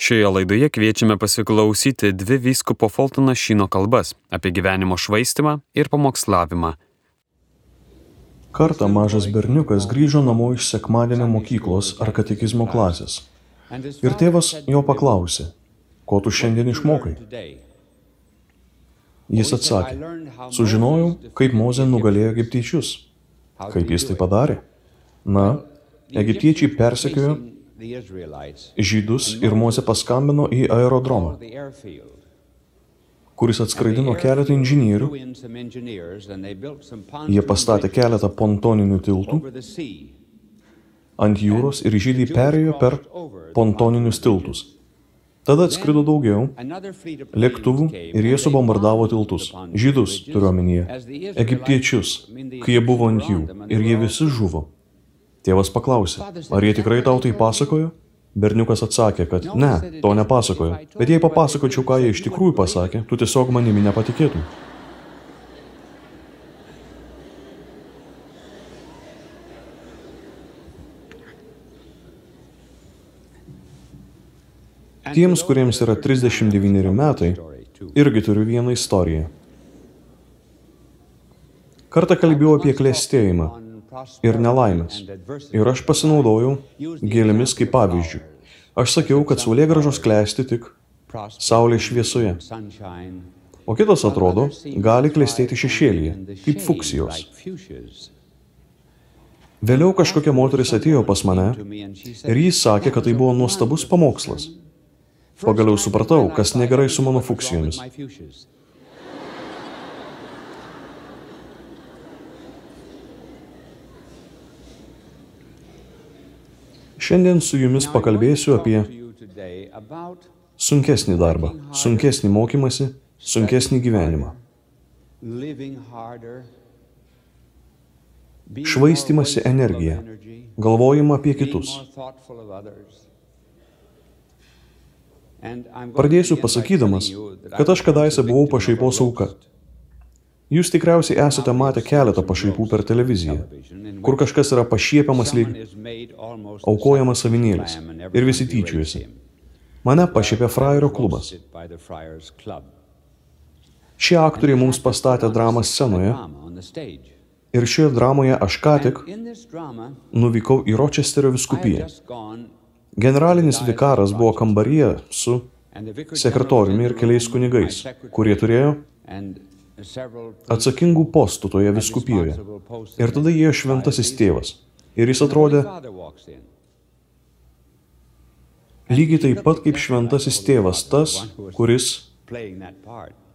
Šioje laidoje kviečiame pasiklausyti dvi vyskupo Fultono Šino kalbas apie gyvenimo švaistimą ir pamokslavimą. Kartą mažas berniukas grįžo namo iš sekmadienio mokyklos ar katekizmo klasės. Ir tėvas jo paklausė, ko tu šiandien išmokai? Jis atsakė, sužinojau, kaip Moze nugalėjo egiptiečius. Kaip jis tai padarė? Na, egiptiečiai persekiojo žydus ir Moze paskambino į aerodromą, kuris atskraidino keletą inžinierių. Jie pastatė keletą pontoninių tiltų ant jūros ir žydai perėjo per pontoninius tiltus. Tada atskrido daugiau lėktuvų ir jie subombardavo tiltus. Žydus, turiu omenyje, egiptiečius, kai jie buvo ant jų ir jie visi žuvo. Tėvas paklausė, ar jie tikrai tau tai pasakojo? Berniukas atsakė, kad ne, to nepasakojo. Bet jei papasakočiau, ką jie iš tikrųjų pasakė, tu tiesiog manimi nepatikėtum. Tiems, kuriems yra 39 metai, irgi turiu vieną istoriją. Kartą kalbėjau apie klėstėjimą ir nelaimės. Ir aš pasinaudojau gėlėmis kaip pavyzdžių. Aš sakiau, kad saulėgražos klesti tik saulės šviesoje. O kitas atrodo, gali klestėti šešėlyje, kaip fuksijos. Vėliau kažkokia moteris atėjo pas mane ir jis sakė, kad tai buvo nuostabus pamokslas. Pagaliau supratau, kas negerai su mano fuksijomis. Šiandien su jumis pakalbėsiu apie sunkesnį darbą, sunkesnį mokymasi, sunkesnį gyvenimą. Švaistimasi energiją, galvojimą apie kitus. Pradėsiu pasakydamas, kad aš kadaise buvau pašaipos auka. Jūs tikriausiai esate matę keletą pašaipų per televiziją, kur kažkas yra pašiepiamas lyg aukojamas savinėlis ir visi tyčiuojasi. Mane pašiepė frajerio klubas. Šie aktoriai mums pastatė dramą scenoje ir šioje dramoje aš ką tik nuvykau į Ročesterio viskupiją. Generalinis vikaras buvo kambaryje su sekretoriumi ir keliais kunigais, kurie turėjo atsakingų postų toje viskupijoje. Ir tada įėjo šventasis tėvas. Ir jis atrodė lygiai taip pat kaip šventasis tėvas, tas, kuris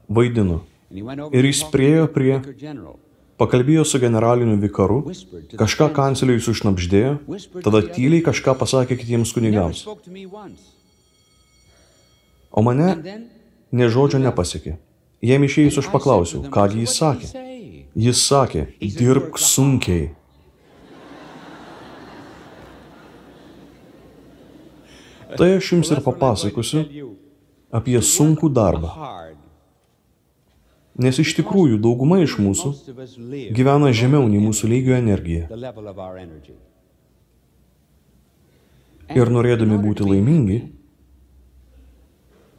vaidino. Ir jis priejo prie, pakalbėjo su generaliniu vikaru, kažką kanceliui sušnapždėjo, tada tyliai kažką pasakė kitiems kunigams. O mane ne žodžio nepasiekė. Jiem išėjus aš paklausiau, kągi jis sakė. Jis sakė, dirbk sunkiai. Tai aš jums ir papasakosiu apie sunkų darbą. Nes iš tikrųjų dauguma iš mūsų gyvena žemiau nei mūsų lygio energija. Ir norėdami būti laimingi,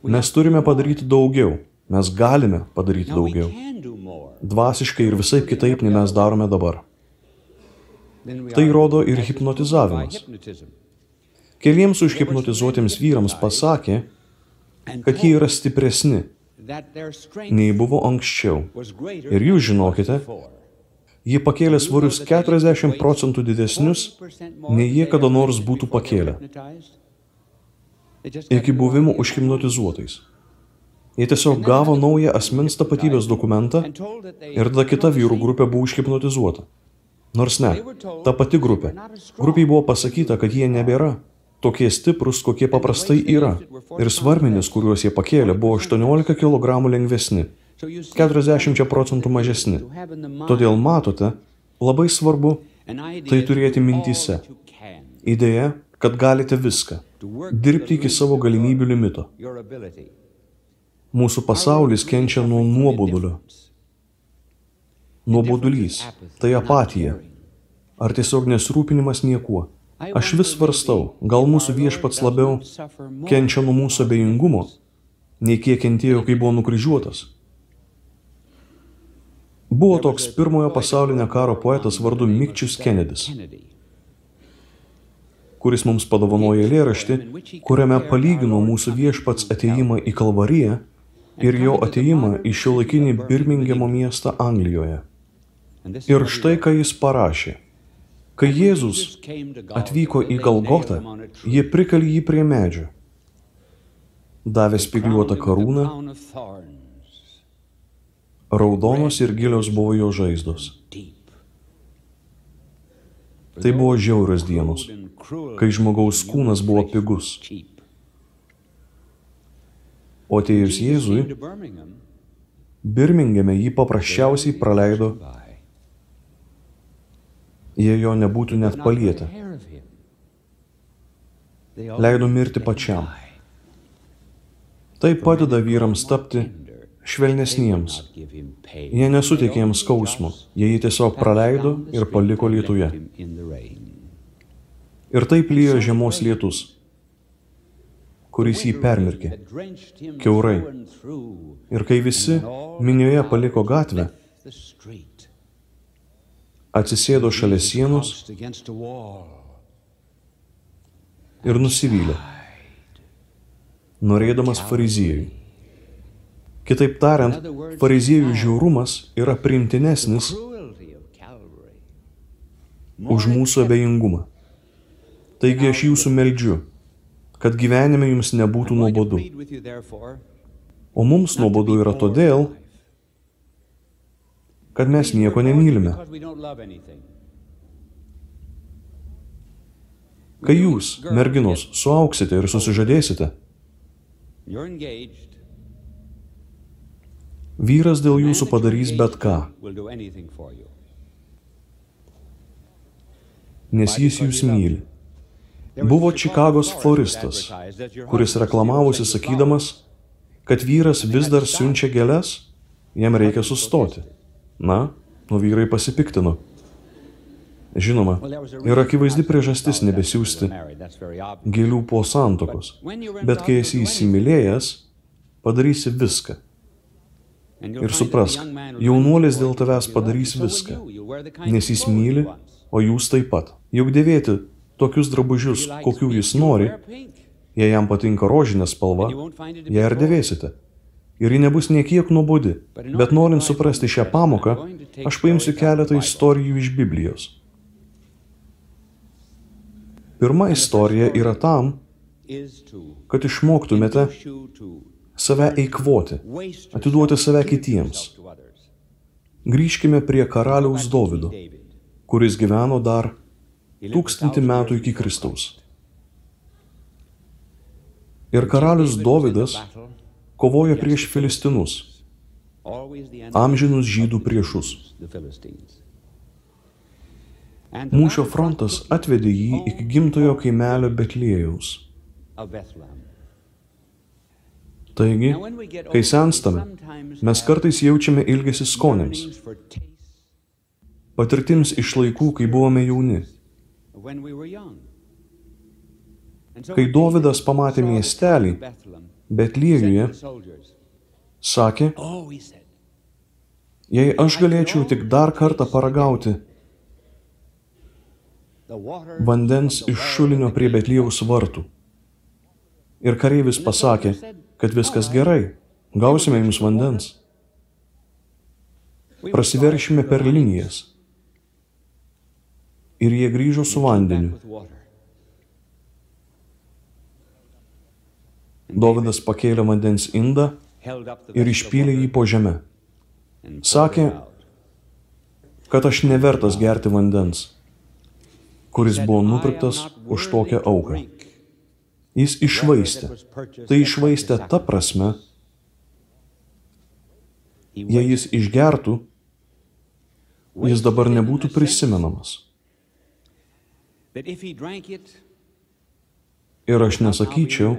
mes turime padaryti daugiau. Mes galime padaryti daugiau. Dvasiškai ir visai kitaip, nei mes darome dabar. Tai rodo ir hipnotizavimas. Keliems užhipnotizuotiems vyrams pasakė, kad jie yra stipresni, nei buvo anksčiau. Ir jūs žinokite, jie pakėlė svorius 40 procentų didesnius, nei jie kada nors būtų pakėlę. Iki buvimo užhipnotizuotais. Jie tiesiog gavo naują asmens tapatybės dokumentą ir tada kita vyrų grupė buvo užhipnotizuota. Nors ne, ta pati grupė. Grupiai buvo pasakyta, kad jie nebėra tokie stiprus, kokie paprastai yra. Ir svarmenys, kuriuos jie pakėlė, buvo 18 kg lengvesni, 40 procentų mažesni. Todėl matote, labai svarbu tai turėti mintyse. Idėja, kad galite viską. Dirbti iki savo galimybių limito. Mūsų pasaulis kenčia nuo nuobodulio. Nuobodulys – tai apatija. Ar tiesiog nesrūpinimas niekuo. Aš vis svarstau, gal mūsų viešpats labiau kenčia nuo mūsų abejingumo, nei kiek kentėjo, kai buvo nukryžiuotas. Buvo toks pirmojo pasaulinio karo poetas vardu Mikčius Kennedys, kuris mums padovanojo eilėraštį, kuriame palygino mūsų viešpats ateimą į Kalvariją ir jo ateimą į šiuolaikinį Birmingemo miestą Anglijoje. Ir štai ką jis parašė. Kai Jėzus atvyko į Galgotą, jie prikalė jį prie medžio. Davė spigliuotą karūną, raudonos ir gilios buvo jo žaizdos. Tai buvo žiaurios dienos, kai žmogaus kūnas buvo pigus. O atėjus Jėzui, Birmingeme jį paprasčiausiai praleido jie jo nebūtų net palietę. Leido mirti pačiam. Tai padeda vyrams tapti švelnesniems. Jie nesuteikė jiems skausmo, jie jį tiesiog praleido ir paliko lietuje. Ir taip lyjo žiemos lietus, kuris jį permirkė, keurai. Ir kai visi minioje paliko gatvę, atsisėdo šalia sienos ir nusivylė, norėdamas fariziejų. Kitaip tariant, fariziejų žiaurumas yra primtinesnis už mūsų abejingumą. Taigi aš jūsų meldžiu, kad gyvenime jums nebūtų nuobodu. O mums nuobodu yra todėl, kad mes nieko nemylime. Kai jūs, merginos, suauksite ir susižadėsite, vyras dėl jūsų padarys bet ką, nes jis jūs myli. Buvo Čikagos floristas, kuris reklamavosi sakydamas, kad vyras vis dar siunčia gėles, jam reikia sustoti. Na, o vyrai pasipiktino. Žinoma, yra akivaizdi priežastis nebesiųsti gėlių po santokos, bet kai esi įsimylėjęs, padarysi viską. Ir suprask, jaunuolis dėl tavęs padarys viską, nes jis myli, o jūs taip pat. Juk dėvėti tokius drabužius, kokių jis nori, jei jam patinka rožinė spalva, ją ir dėvėsite ir ji nebus niekiek nuobodi. Bet norint suprasti šią pamoką, aš paimsiu keletą istorijų iš Biblijos. Pirma istorija yra tam, kad išmoktumėte save eikvoti, atiduoti save kitiems. Grįžkime prie karaliaus Dovido, kuris gyveno dar tūkstantį metų iki Kristaus. Ir karalius Dovidas kovojo prieš filistinus, amžinus žydų priešus. Mūšio frontas atvedė jį iki gimtojo kaimelio Betlėjaus. Taigi, kai senstame, mes kartais jaučiame ilgesi skonėms, patirtims iš laikų, kai buvome jauni. Kai Dovydas pamatė miestelį, Betliejuje sakė, jei aš galėčiau tik dar kartą paragauti vandens iš šulinio prie Betliejaus vartų. Ir kareivis pasakė, kad viskas gerai, gausime jums vandens. Prasiveršime per linijas. Ir jie grįžo su vandeniu. Dovydas pakėlė vandens indą ir išpylė jį po žemę. Sakė, kad aš nevertas gerti vandens, kuris buvo nupirktas už tokią auką. Jis išvaistė. Tai išvaistė ta prasme, jei jis išgertų, jis dabar nebūtų prisimenamas. Ir aš nesakyčiau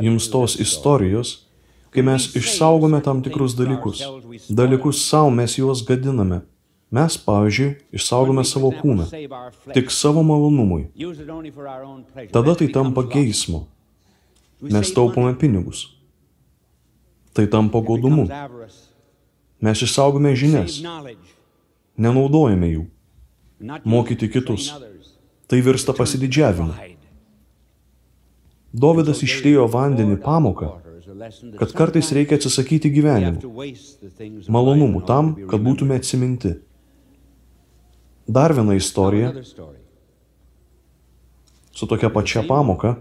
jums tos istorijos, kai mes išsaugome tam tikrus dalykus. Dalykus savo mes juos gadiname. Mes, pavyzdžiui, išsaugome savo kūną tik savo malonumui. Tada tai tampa geismu. Mes taupome pinigus. Tai tampa godumu. Mes išsaugome žinias, nenaudojame jų. Mokyti kitus. Tai virsta pasididžiavimu. Dovydas išlėjo vandenį pamoką, kad kartais reikia atsisakyti gyvenimų, malonumų tam, kad būtume atsiminti. Dar viena istorija su tokia pačia pamoka.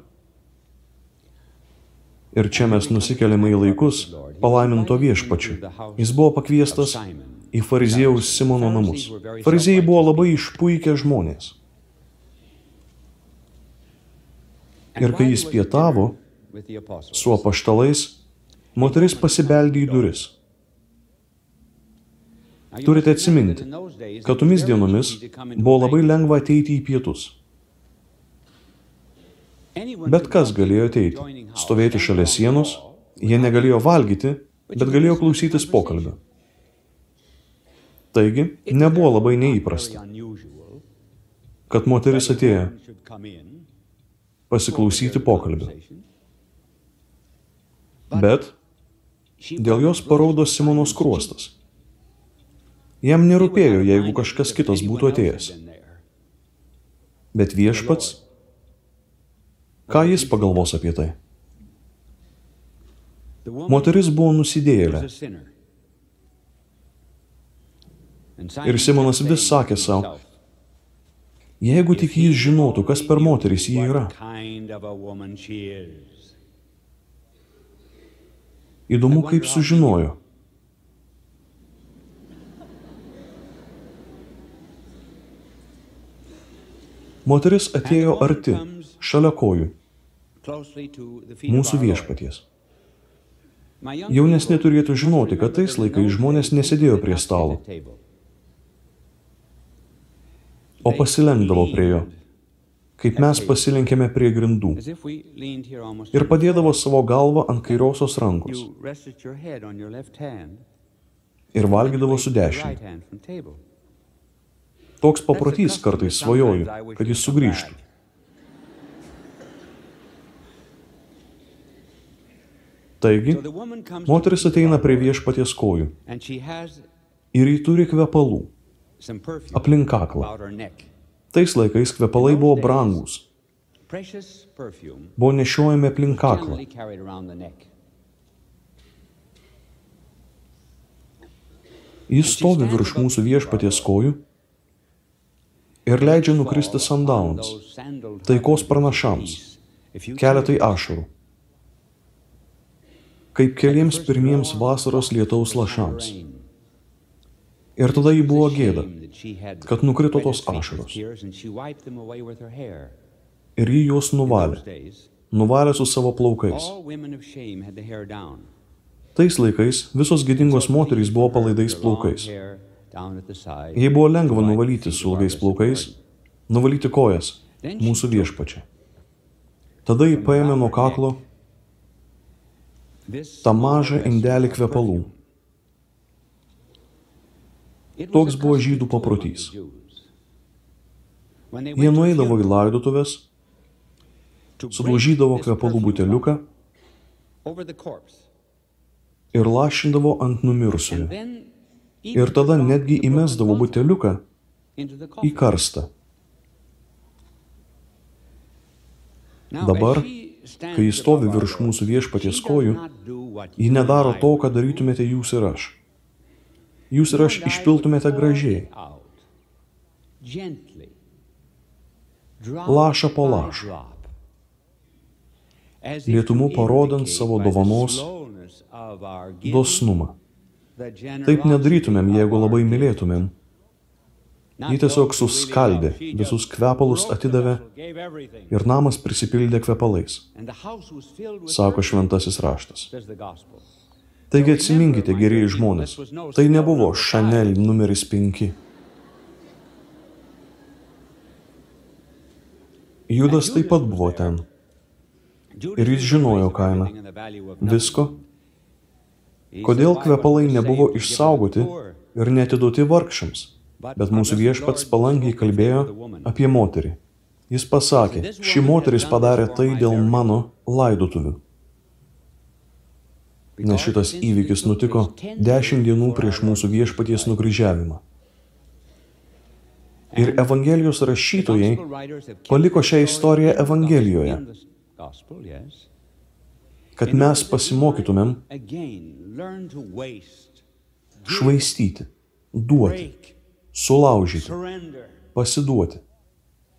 Ir čia mes nusikeliame į laikus palaiminto viešpačiu. Jis buvo pakviestas į fariziejaus Simono namus. Fariziejai buvo labai išpuikę žmonės. Ir kai jis pietavo su apaštalais, moteris pasibeldė į duris. Turite atsiminti, kad tomis dienomis buvo labai lengva ateiti į pietus. Bet kas galėjo ateiti, stovėti šalia sienos, jie negalėjo valgyti, bet galėjo klausytis pokalbio. Taigi, nebuvo labai neįprasta, kad moteris atėjo pasiklausyti pokalbio. Bet dėl jos paraudo Simonos kruostas. Jam nerūpėjo, jeigu kažkas kitas būtų atėjęs. Bet viešpats, ką jis pagalvos apie tai? Moteris buvo nusidėjėlė. Ir Simonas vis sakė savo, jeigu tik jis žinotų, kas per moteris jį yra. Įdomu, kaip sužinojo. Moteris atėjo arti, šalia kojų, mūsų viešpaties. Jaunesnė turėtų žinoti, kad tais laikais žmonės nesėdėjo prie stalo, o pasilenkdavo prie jo, kaip mes pasilenkėme prie grindų ir padėdavo savo galvą ant kairiosios rankos ir valgydavo su dešinė. Toks paprotys kartais svajoju, kad jis sugrįžtų. Taigi, moteris ateina prie viešpaties kojų ir jį turi kvepalų aplink kaklą. Tais laikais kvepalai buvo brangus. Buvo nešiojami aplink kaklą. Jis stovi virš mūsų viešpaties kojų ir leidžia nukristi sandalams, taikos pranašams, keletai ašarų, kaip keliems pirmiems vasaros lietaus lašams. Ir tada jį buvo gėda, kad nukrito tos ašaros. Ir jį juos nuvalė, nuvalė su savo plaukais. Tais laikais visos gėdingos moterys buvo palaidais plaukais. Jei buvo lengva nuvalyti su ilgais plaukais, nuvalyti kojas mūsų viešpačia. Tada jį paėmė nuo kaklo tą mažą indelį kvepalų. Toks buvo žydų paprotys. Jie nueidavo į laidotuvės, sudaužydavo kvepalų buteliuką ir lašindavo ant numirusiojo ir tada netgi įmesdavo buteliuką į karstą. Dabar, kai jis stovi virš mūsų viešpaties kojų, ji nedaro to, ką darytumėte jūs ir aš. Jūs ir aš išpiltumėte gražiai. Laša po lašo. Lietumu parodant savo dovanos dosnumą. Taip nedarytumėm, jeigu labai mylėtumėm. Ji tiesiog suskaldė, visus kvepalus atidavė ir namas prisipildė kvepalais, sako šventasis raštas. Taigi atsiminkite, gerieji žmonės, tai nebuvo Chanel numeris 5. Judas taip pat buvo ten. Ir jis žinojo kainą. Visko, Kodėl kvepalai nebuvo išsaugoti ir netiduoti vargšams, Bet mūsų viešpats palankiai kalbėjo apie moterį. Jis pasakė, ši moteris padarė tai dėl mano laidotuvių. Nes šitas įvykis nutiko dešimt dienų prieš mūsų viešpaties nukryžiavimą. Ir Evangelijos rašytojai paliko šią istoriją Evangelijoje, kad mes pasimokytumėm švaistyti, duoti, sulaužyti, pasiduoti.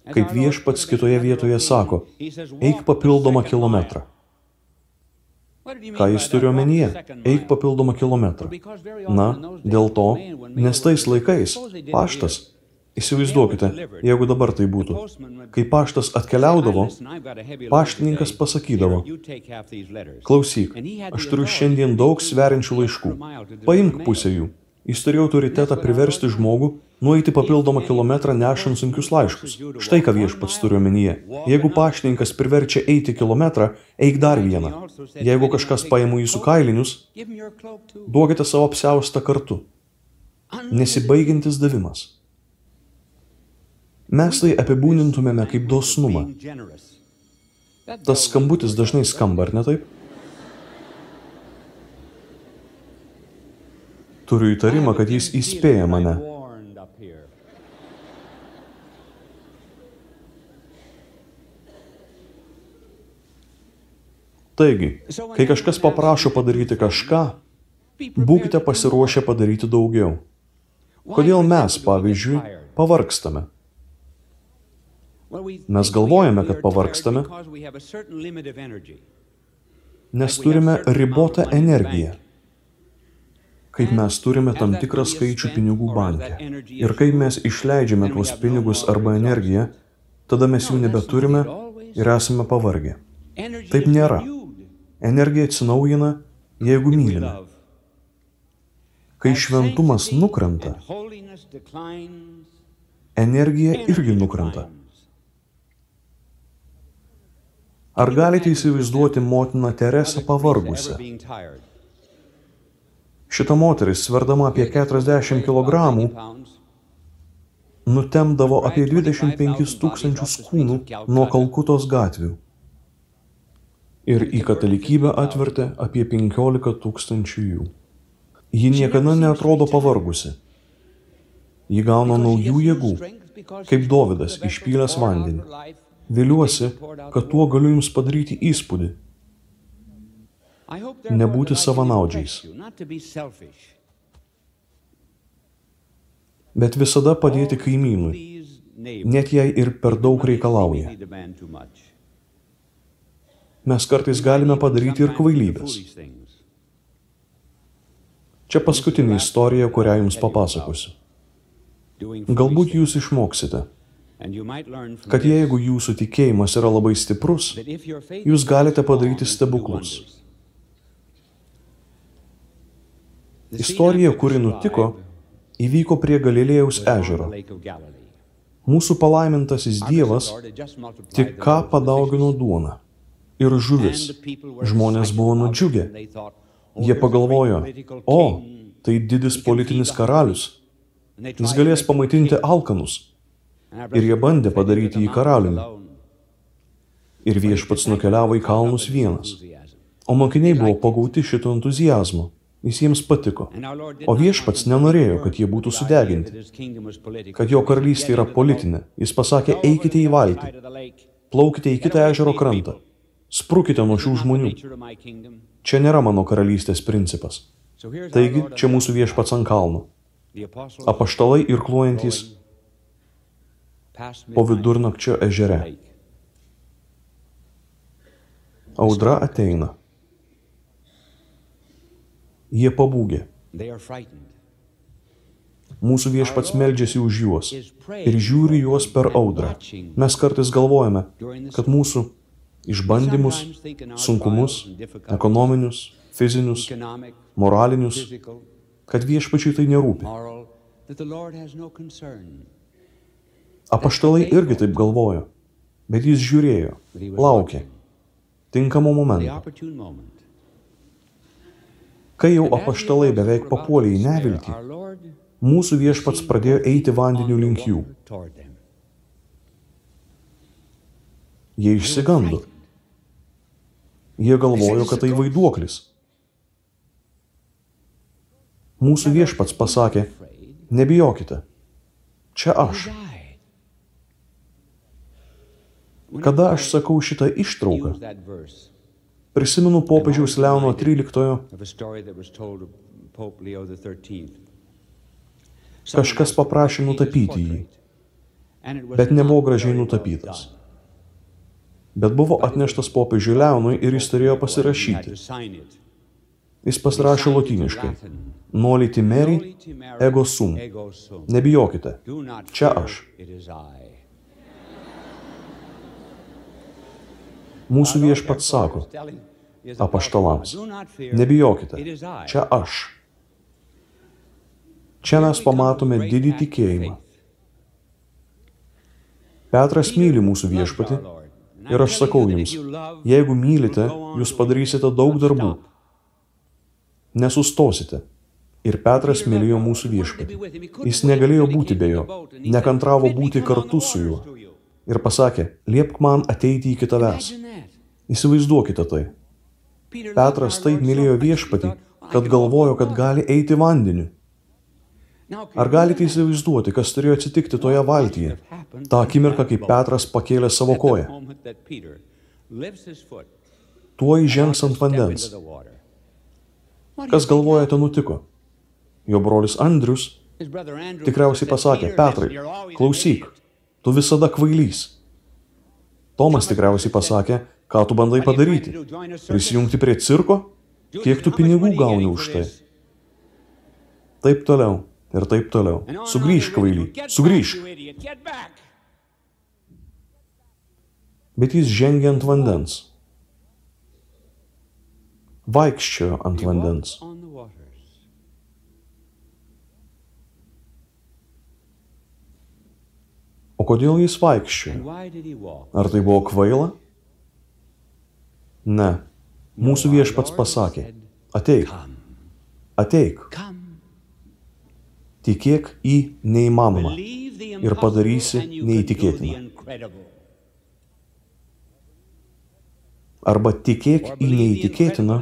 Kaip viešpats kitoje vietoje sako, eik papildomą kilometrą. Ką jis turi omenyje? Eik papildomą kilometrą. Na, dėl to, nes tais laikais paštas Įsivaizduokite, jeigu dabar tai būtų. Kai paštas atkeliaudavo, paštininkas pasakydavo, klausyk, aš turiu šiandien daug sveriančių laiškų, paimk pusę jų. Jis turėjo autoritetą priversti žmogų nueiti papildomą kilometrą nešant sunkius laiškus. Štai ką viešpats turiu omenyje. Jeigu paštininkas priverčia eiti kilometrą, eik dar vieną. Jeigu kažkas paima jūsų kailinius, duokite savo apsiaustą kartu. Nesibaigiantis davimas. Mes tai apibūnintumėme kaip dosnumą. Tas skambutis dažnai skamba, ar ne taip? Turiu įtarimą, kad jis įspėja mane. Taigi, kai kažkas paprašo padaryti kažką, būkite pasiruošę padaryti daugiau. Kodėl mes, pavyzdžiui, pavargstame? Mes galvojame, kad pavargstame, nes turime ribotą energiją. Kaip mes turime tam tikrą skaičių pinigų banke. Ir kaip mes išleidžiame tuos pinigus arba energiją, tada mes jų nebeturime ir esame pavargę. Taip nėra. Energija atsinaujina, jeigu mylime. Kai šventumas nukrenta, energija irgi nukrenta. Ar galite įsivaizduoti motiną Teresą pavargusią? Šita moteris, sverdama apie 40 kg, nutemdavo apie 25 tūkstančius kūnų nuo Kalkutos gatvių. Ir į katalikybę atvertė apie 15 tūkstančių jų. Ji niekada neatrodo pavargusi. Ji gauna naujų jėgų, kaip Dovydas išpylęs vandenį. Viliuosi, kad tuo galiu jums padaryti įspūdį. Nebūti savanaudžiais. Bet visada padėti kaimynui, net jei ir per daug reikalauja. Mes kartais galime padaryti ir kvailybės. Čia paskutinė istorija, kurią jums papasakosiu. Galbūt jūs išmoksite – kad jeigu jūsų tikėjimas yra labai stiprus, jūs galite padaryti stebuklus. Istorija, kuri nutiko, įvyko prie Galilėjaus ežero. Mūsų palaimintasis Dievas tik ką padaugino duoną ir žuvis. Žmonės buvo nudžiugę. Jie pagalvojo, o, tai didis politinis karalius. Jis galės pamaitinti alkanus ir jie bandė padaryti jį karaliumi. Ir viešpats nukeliavo į kalnus vienas. O mokiniai buvo pagauti šito entuzijazmo. Jis jiems patiko. O viešpats nenorėjo, kad jie būtų sudeginti. Kad jo karalystė yra politinė. Jis pasakė, eikite į valtį. Plaukite į kitą ežero krantą. Sprūkite nuo šių žmonių. Čia nėra mano karalystės principas. Taigi, čia mūsų viešpats ant kalno. Apaštalai ir kluojantys po vidurnakčio ežere. Audra ateina. Jie pabūgė. Mūsų viešpats meldžiasi už juos ir žiūri juos per audrą. Mes kartais galvojame, kad mūsų išbandymus, sunkumus, ekonominius, fizinius, moralinius, kad viešpačiai tai nerūpi. Apaštalai irgi taip galvojo, bet jis žiūrėjo, laukė, tinkamo momento. Kai jau apaštalai beveik papuolė į neviltį, Mūsų viešpats pradėjo eiti vandeniu link jų. Jie išsigando. Jie galvojo, kad tai vaiduoklis. Mūsų viešpats pasakė, nebijokite, čia aš. Kada aš sakau šitą ištrauką, prisimenu popiežiaus Leono XIII kažkas paprašė nutapyti jį, bet nebuvo gražiai nutapytas. Bet buvo atneštas popiežiui Leonui ir jis turėjo pasirašyti. Jis pasirašė lotyniškai. Noli timeri ego sum. Nebijokite. Čia aš. Mūsų viešpats sako apaštalams. Nebijokite. Čia aš. Čia mes pamatome didį tikėjimą. Petras myli mūsų viešpatį ir aš sakau jums, jeigu mylite, jūs padarysite daug darbų. Nesustosite. Ir Petras mylėjo mūsų viešpatį. Jis negalėjo būti be jo, nekantravo būti kartu su juo. Ir pasakė, liepk man ateiti iki tavęs. Įsivaizduokite tai. Petras taip mylėjo viešpatį, kad galvojo, kad gali eiti vandeniu. Ar galite įsivaizduoti, kas turėjo atsitikti toje valtyje? Ta akimirka, kai Petras pakėlė savo koją. Tuo įžengs ant vandens. Kas galvojate nutiko? Jo brolis Andrius tikriausiai pasakė, Petrai, klausyk, tu visada kvailys. Tomas tikriausiai pasakė, ką tu bandai padaryti? Prisijungti prie cirko? Kiek tu pinigų gauni už tai? Taip toliau ir taip toliau. Sugrįžk, kvaily, sugrįžk. Bet jis žengė ant vandens. Vaikščiojo ant vandens. O kodėl jis vaikščiojo? Ar tai buvo kvaila? Ne. Mūsų viešpats pasakė, ateik, ateik. Tikėk į neįmanomą ir padarysi neįtikėtiną. Arba tikėk į neįtikėtiną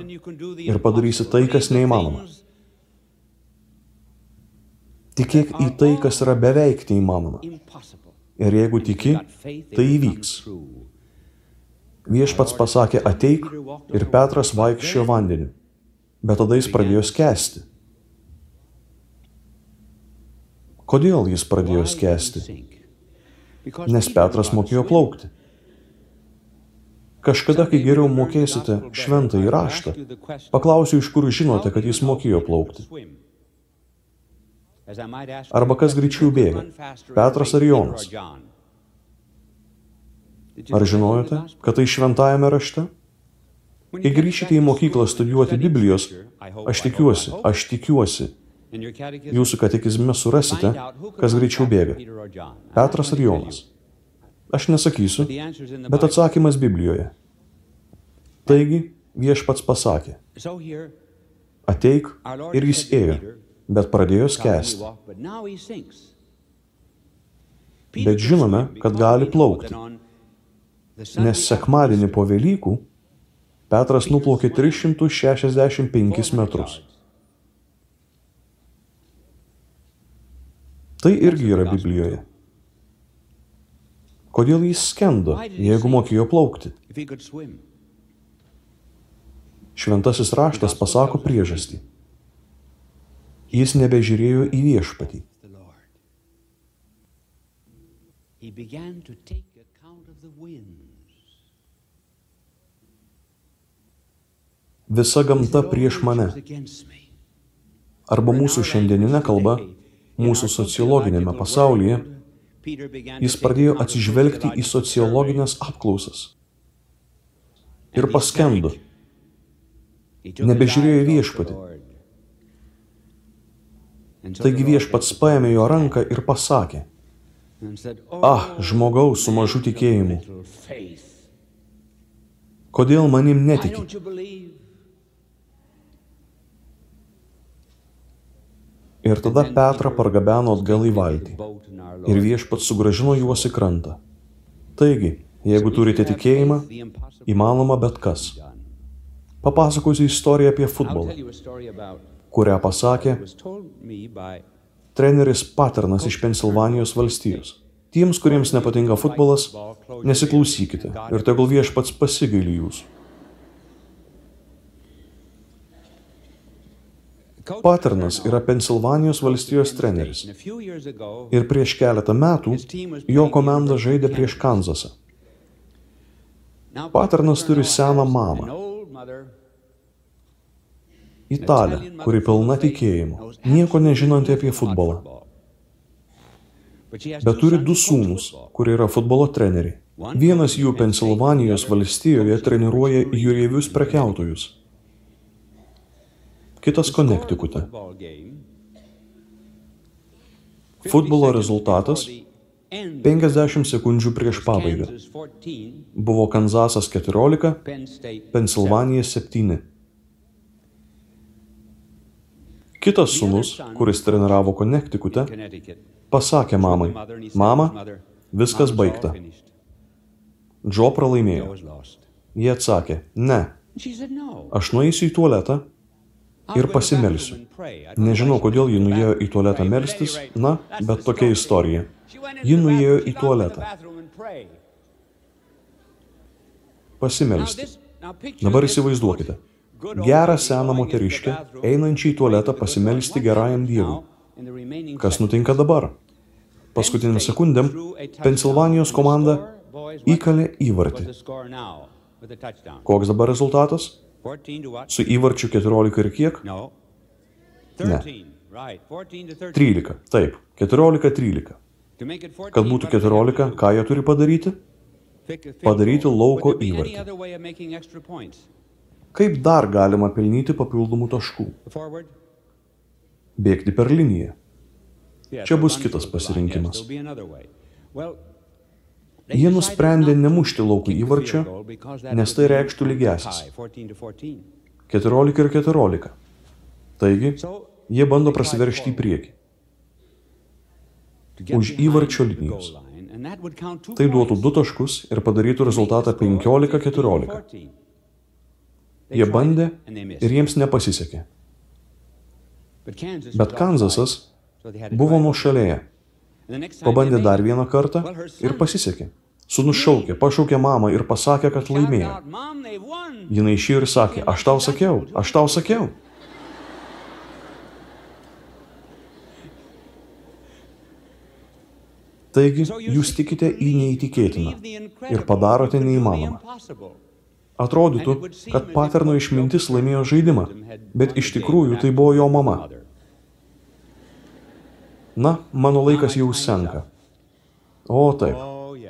ir padarysi tai, kas neįmanoma. Tikėk į tai, kas yra beveik neįmanoma. Ir jeigu tiki, tai įvyks. Viešpats pasakė ateik ir Petras vaikščiojo vandeniu, bet tada jis pradėjo skęsti. Kodėl jis pradėjo skęsti? Nes Petras mokėjo plaukti. Kažkada, kai geriau mokėsite šventą įraštą, paklausiu, iš kur žinote, kad jis mokėjo plaukti. Arba kas greičiau bėga, Petras ar Jonas? Ar žinojote, kad tai šventajame rašte? Kai grįšite į mokyklą studijuoti Biblijos, aš tikiuosi, aš tikiuosi, Jūsų katekizme surasite, kas greičiau bėga. Petras ar Jonas. Aš nesakysiu, bet atsakymas Biblijoje. Taigi viešpats pasakė, ateik ir jis ėjo, bet pradėjo skęsti. Bet žinome, kad gali plaukti, nes sekmadienį po Velykų Petras nuplaukė 365 metrus. Tai irgi yra Biblijoje. Kodėl jis skendo, jeigu mokėjo plaukti? Šventasis raštas pasako priežastį. Jis nebežiūrėjo į viešpatį. Visa gamta prieš mane. Arba mūsų šiandieninė kalba mūsų sociologinėme pasaulyje, jis pradėjo atsižvelgti į sociologinės apklausas. Ir paskendo. Nebežiūrėjo į viešpatį. Taigi viešpats paėmė jo ranką ir pasakė, Ah, žmogaus su mažu tikėjimu. Kodėl manim netiki? Ir tada Petrą pargabeno atgal į valtį. Ir viešpats sugražino juos į krantą. Taigi, jeigu turite tikėjimą, įmanoma bet kas. Papasakosiu istoriją apie futbolą, kurią pasakė treneris Paternas iš Pensilvanijos valstijos. Tiems, kuriems nepatinka futbolas, nesiklausykite ir tegul viešpats pasigaili jūsų. Paternas yra Pensilvanijos valstijos treneris. Ir prieš keletą metų jo komanda žaidė prieš Kanzasą. Paternas turi seną mamą, italę, kuri pilna tikėjimo, nieko nežinanti apie futbolą. Bet turi du sūnus, kurie yra futbolo treneriai. Vienas jų Pensilvanijos valstijoje treniruoja jūreivius prekiautojus. Kitas Konektikute. Futbolo rezultatas 50 sekundžių prieš pabaigą. Buvo Kanzasas 14, Pensilvanija 7. Kitas sūnus, kuris treniravo Konektikute, pasakė mamai, mama, viskas baigta. Džo pralaimėjo. Jie atsakė, ne, aš nueisiu į tualetą ir pasimelsiu. Nežinau, kodėl ji nuėjo į tualetą melstis, na, bet tokia istorija. Ji nuėjo į tualetą. Pasimelsti. Dabar įsivaizduokite. Gerą seną moteriškę, einančią į tualetą pasimelsti gerajam Dievui. Kas nutinka dabar? Paskutinėm sekundėm Pensilvanijos komanda įkalė įvartį. Koks dabar rezultatas? Su įvarčiu 14 ir kiek? Ne. 13. Taip, 14-13. Kad būtų 14, ką jie turi padaryti? Padaryti lauko įvartį. Kaip dar galima pelnyti papildomų taškų? Bėgti per liniją. Čia bus kitas pasirinkimas. Jie nusprendė nemušti lauko įvarčio, nes tai reikštų lygiasis. 14 ir 14. Taigi, jie bando prasiveršti į priekį. Už įvarčio linijos. Tai duotų du taškus ir padarytų rezultatą 15-14. Jie bandė ir jiems nepasisekė. Bet Kanzasas buvo nuošalėje. Pabandė dar vieną kartą ir pasisekė. Sūnus šaukė, pašaukė mamą ir pasakė, kad laimėjo. Jinai išėjo ir sakė, aš tau sakiau, aš tau sakiau. Taigi, jūs tikite į neįtikėtiną ir padarote neįmanomą. Atrodytų, kad paterno išmintis laimėjo žaidimą, bet iš tikrųjų tai buvo jo mama. Na, mano laikas jau senka. O taip,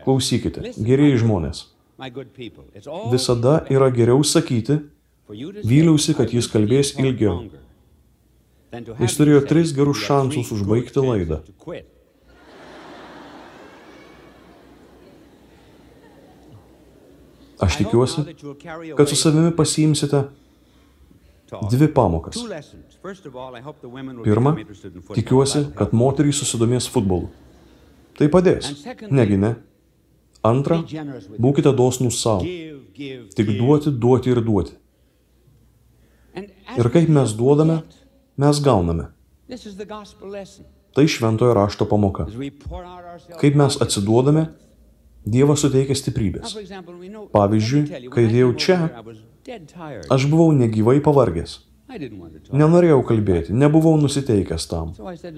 klausykite, geriai žmonės. Visada yra geriau sakyti, vyliausi, kad jis kalbės ilgiau. Jis turėjo tris gerus šansus užbaigti laidą. Aš tikiuosi, kad su savimi pasiimsite dvi pamokas. Pirma, tikiuosi, kad moterys susidomės futbolu. Tai padės. Negi ne. Antra, būkite dosnus savo. Tik duoti, duoti ir duoti. Ir kaip mes duodame, mes gauname. Tai šventojo rašto pamoka. Kaip mes atsiduodame, Dievas suteikia stiprybės. Pavyzdžiui, kai dėjau čia, aš buvau negyvai pavargęs. Nenorėjau kalbėti, nebuvau nusiteikęs tam.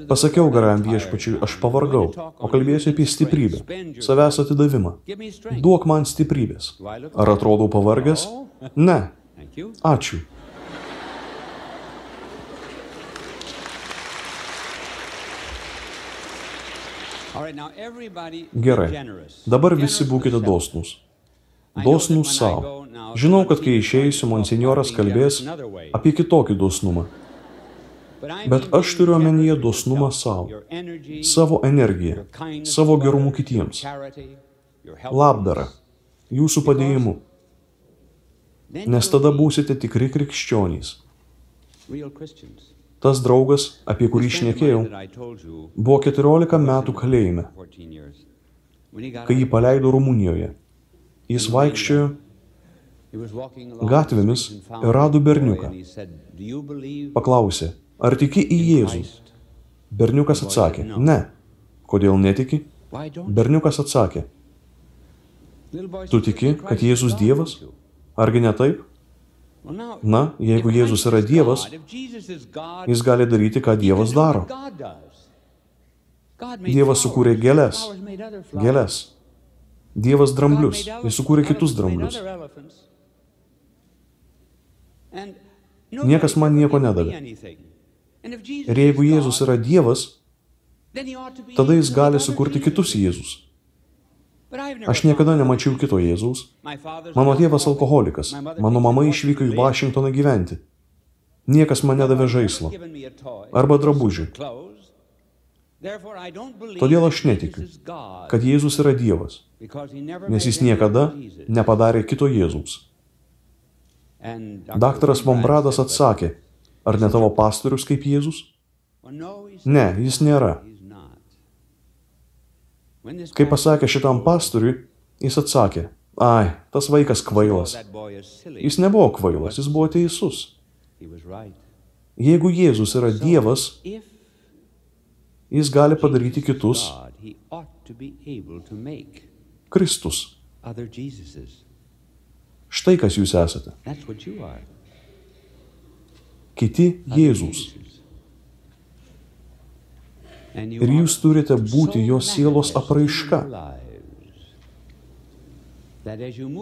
Pasakiau garajam viešpačiui, aš pavargau, o kalbėsiu apie stiprybę, savęs atidavimą. Duok man stiprybės. Ar atrodau pavargęs? Ne. Ačiū. Gerai, dabar visi būkite dosnus. Dosnus savo. Žinau, kad kai išeisiu, monsinjoras kalbės apie kitokį dosnumą. Bet aš turiu omenyje dosnumą savo, savo energiją, savo gerumu kitiems, labdarą, jūsų padėjimu. Nes tada būsite tikri krikščionys. Tas draugas, apie kurį šnekėjau, buvo 14 metų kalėjime, kai jį paleido Rumunijoje. Jis vaikščiojo gatvėmis ir rado berniuką. Paklausė, ar tiki į Jėzų? Berniukas atsakė, ne. Kodėl netiki? Berniukas atsakė, tu tiki, kad Jėzus Dievas? Argi ne taip? Na, jeigu Jėzus yra Dievas, jis gali daryti, ką Dievas daro. Dievas sukūrė gėlės. Gėlės. Dievas dramblius. Jis sukūrė kitus dramblius. Niekas man nieko nedavė. Ir jeigu Jėzus yra Dievas, tada jis gali sukurti kitus Jėzus. Aš niekada nemačiau kito Jėzaus. Mano tėvas alkoholikas. Mano mama išvyko į Vašingtoną gyventi. Niekas man nedavė žaislo. Arba drabužių. Todėl aš netikiu, kad Jėzus yra Dievas, nes jis niekada nepadarė kito Jėzaus. Daktaras Vombradas atsakė, ar ne tavo pastorius kaip Jėzus? Ne, jis nėra. Kai pasakė šitam pastoriui, jis atsakė, ai, tas vaikas kvailas. Jis nebuvo kvailas, jis buvo teisus. Jeigu Jėzus yra Dievas, jis gali padaryti kitus Kristus. Štai kas jūs esate. Kiti Jėzus. Ir jūs turite būti jo sielos apraiška.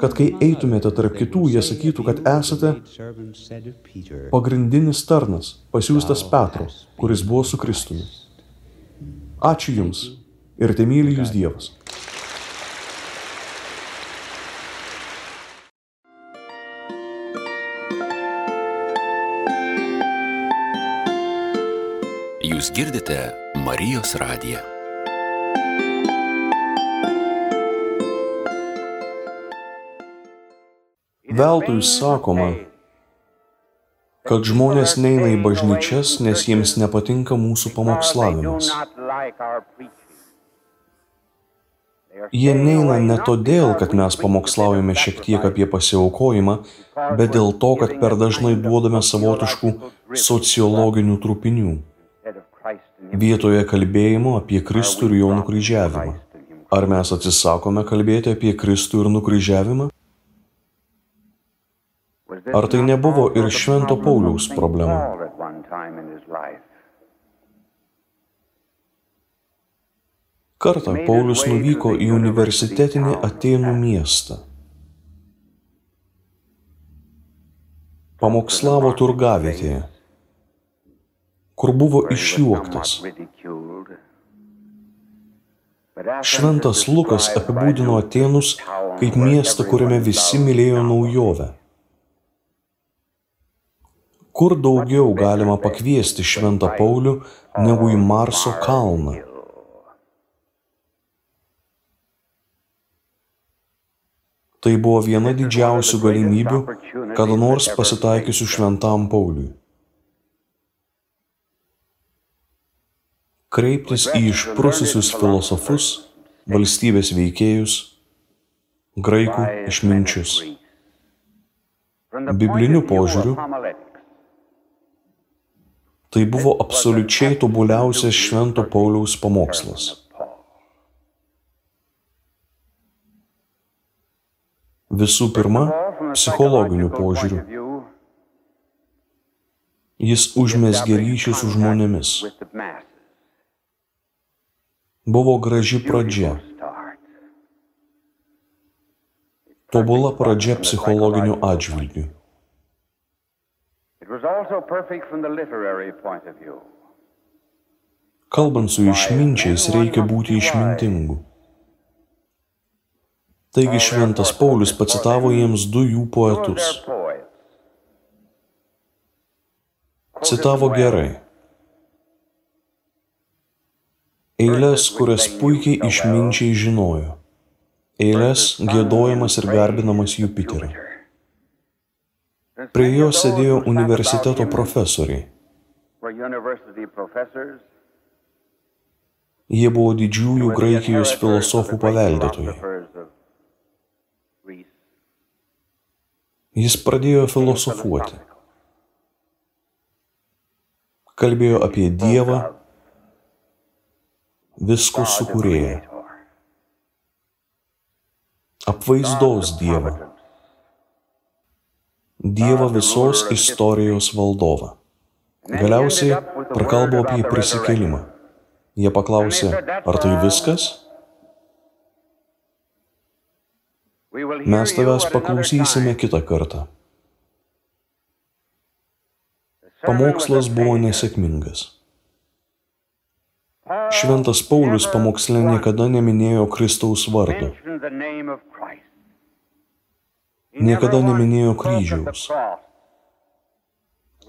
Kad kai eitumėte tarp kitų, jie sakytų, kad esate pagrindinis tarnas, pasiūstas Petro, kuris buvo su Kristumi. Ačiū Jums ir te myli Jūs Dievas. Jūs girdite Marijos radiją. Veltui sakoma, kad žmonės neina į bažnyčias, nes jiems nepatinka mūsų pamokslavimas. Jie neina ne todėl, kad mes pamokslaujame šiek tiek apie pasiaukojimą, bet dėl to, kad per dažnai duodame savotiškų sociologinių trupinių. Vietoje kalbėjimo apie Kristų ir jo nukryžiavimą. Ar mes atsisakome kalbėti apie Kristų ir nukryžiavimą? Ar tai nebuvo ir Švento Pauliaus problema? Kartą Paulius nuvyko į universitetinį Atenų miestą. Pamokslavo turgavietėje, kur buvo išjuoktas. Šventas Lukas apibūdino Atenus kaip miestą, kuriame visi mylėjo naujovę. Kur daugiau galima pakviesti Šventą Paulių negu į Marso kalną? Tai buvo viena didžiausių galimybių, kada nors pasitaikiusių Šventam Pauliui. Kreiptis į išprususius filosofus, valstybės veikėjus, graikų išminčius. Bibliniu požiūriu, tai buvo absoliučiai tobuliausias Švento Pauliaus pamokslas. Visų pirma, psichologiniu požiūriu. Jis užmesgė ryšį su žmonėmis. Buvo graži pradžia. Tobula pradžia psichologiniu atžvilgiu. Kalbant su išminčiais, reikia būti išmintingu. Taigi šventas Paulius pacitavo jiems du jų poetus. Citavo gerai. Eilės, kurias puikiai išminčiai žinojo. Eilės gėdojamas ir garbinamas Jupiterio. Prie jo sėdėjo universiteto profesoriai. Jie buvo didžiųjų Graikijos filosofų paveldėtojai. Jis pradėjo filosofuoti. Kalbėjo apie Dievą, visko sukūrėją, apvaizdos Dievą, Dievą visos istorijos valdovą. Galiausiai prakalbo apie prisikelimą. Jie paklausė, ar tai viskas? Mes tavęs paklausysime kitą kartą. Pamokslas buvo nesėkmingas. Šventas Paulius pamoksle niekada neminėjo Kristaus vardo. Niekada neminėjo kryžiaus.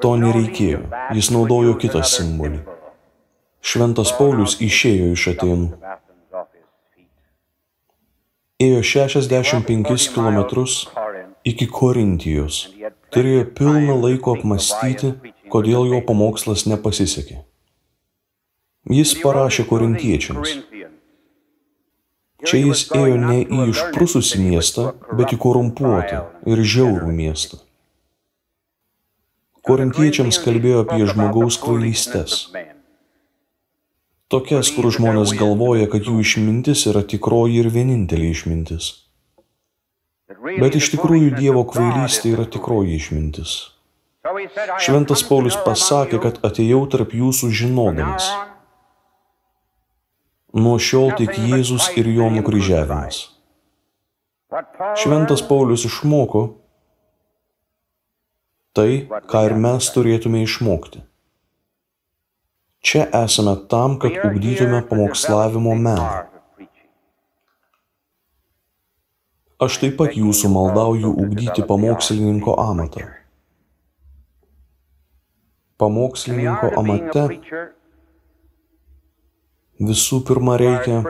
To nereikėjo. Jis naudojo kitą simbolį. Šventas Paulius išėjo iš Atenų. Ėjo 65 km iki Korintijos. Turėjo pilną laiko apmastyti, kodėl jo pamokslas nepasisekė. Jis parašė korintiečiams. Čia jis ėjo ne į išprususį miestą, bet į korumpuotą ir žiaurų miestą. Korintiečiams kalbėjo apie žmogaus kvailystes. Tokias, kur žmonės galvoja, kad jų išmintis yra tikroji ir vienintelė išmintis. Bet iš tikrųjų Dievo kvailystė yra tikroji išmintis. Šventas Paulius pasakė, kad atėjau tarp jūsų žinodamas. Nuo šiol tik Jėzus ir jo nukryžiavimas. Šventas Paulius išmoko tai, ką ir mes turėtume išmokti. Čia esame tam, kad ugdytume pamokslavimo meną. Aš taip pat jūsų maldauju ugdyti pamokslininko amatą. Pamokslininko amate visų pirma reikia,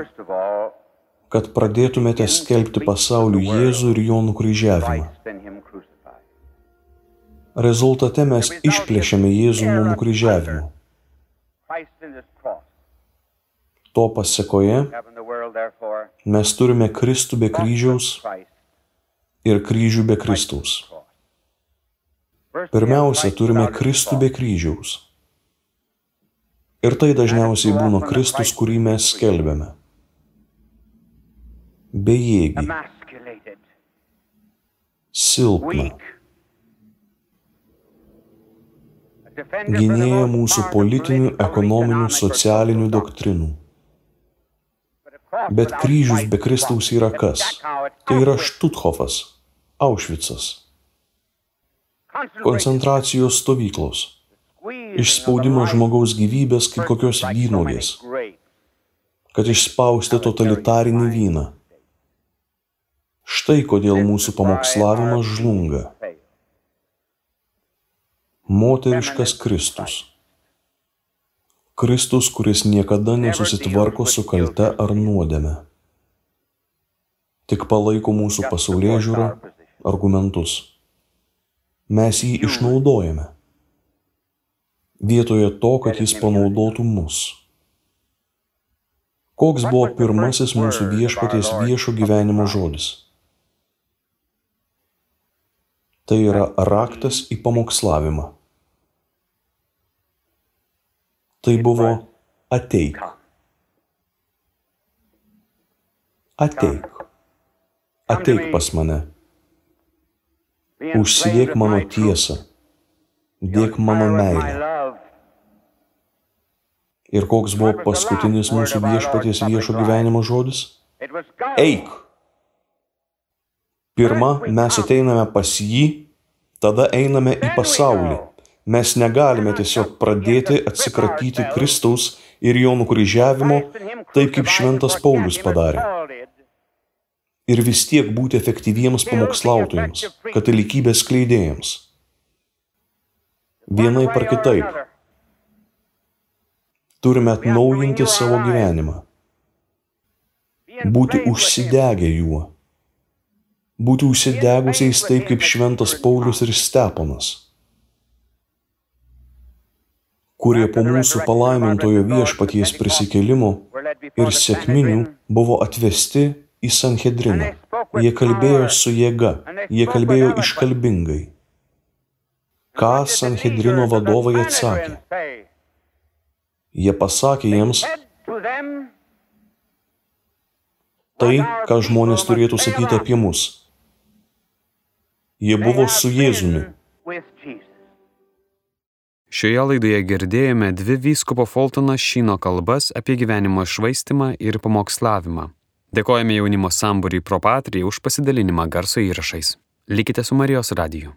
kad pradėtumėte skelbti pasauliu Jėzų ir jo nukryžiavimą. Rezultate mes išplėšėme Jėzų nuo nukryžiavimo. To pasiekoje mes turime Kristų be kryžiaus ir kryžių be Kristaus. Pirmiausia, turime Kristų be kryžiaus. Ir tai dažniausiai būna Kristus, kurį mes skelbėme. Bejėgį, silpną, gynėja mūsų politinių, ekonominių, socialinių doktrinų. Bet kryžius be Kristaus yra kas? Tai yra Štuthofas, Aušvicas, koncentracijos stovyklos, išspaudimas žmogaus gyvybės kaip kokios vynogės, kad išspausti totalitarinį vyną. Štai kodėl mūsų pamokslavimas žlunga. Moteriškas Kristus. Kristus, kuris niekada nesusitvarko su kalte ar nuodėme. Tik palaiko mūsų pasaulyje žiūrą, argumentus. Mes jį išnaudojame. Vietoje to, kad jis panaudotų mus. Koks buvo pirmasis mūsų viešpaties viešo gyvenimo žodis? Tai yra raktas į pamokslavimą. Tai buvo ateik. Ateik. Ateik pas mane. Užsidėk mano tiesą. Dėk mano meilę. Ir koks buvo paskutinis mūsų viešpaties viešo gyvenimo žodis? Eik. Pirma, mes ateiname pas jį, tada einame į pasaulį. Mes negalime tiesiog pradėti atsikratyti Kristaus ir jo nukryžiavimo, taip kaip šventas Paulius padarė. Ir vis tiek būti efektyviems pamokslautojams, katalikybės kleidėjams. Vienai par kitaip. Turime atnaujinti savo gyvenimą. Būti užsidegę juo. Būti užsidegusiais taip kaip šventas Paulius ir Steponas. kurie po mūsų palaimintojo viešpaties prisikėlimo ir sėkminių buvo atvesti į Sanhedriną. Jie kalbėjo su jėga, jie kalbėjo iškalbingai. Ką Sanhedrino vadovai atsakė? Jie pasakė jiems tai, ką žmonės turėtų sakyti apie mus. Jie buvo su Jėzumi. Šioje laidoje girdėjome dvi vyskupo Fultono Šino kalbas apie gyvenimo išvaistimą ir pamokslavimą. Dėkojame jaunimo sambūriui Propatrijai už pasidalinimą garso įrašais. Likite su Marijos radiju.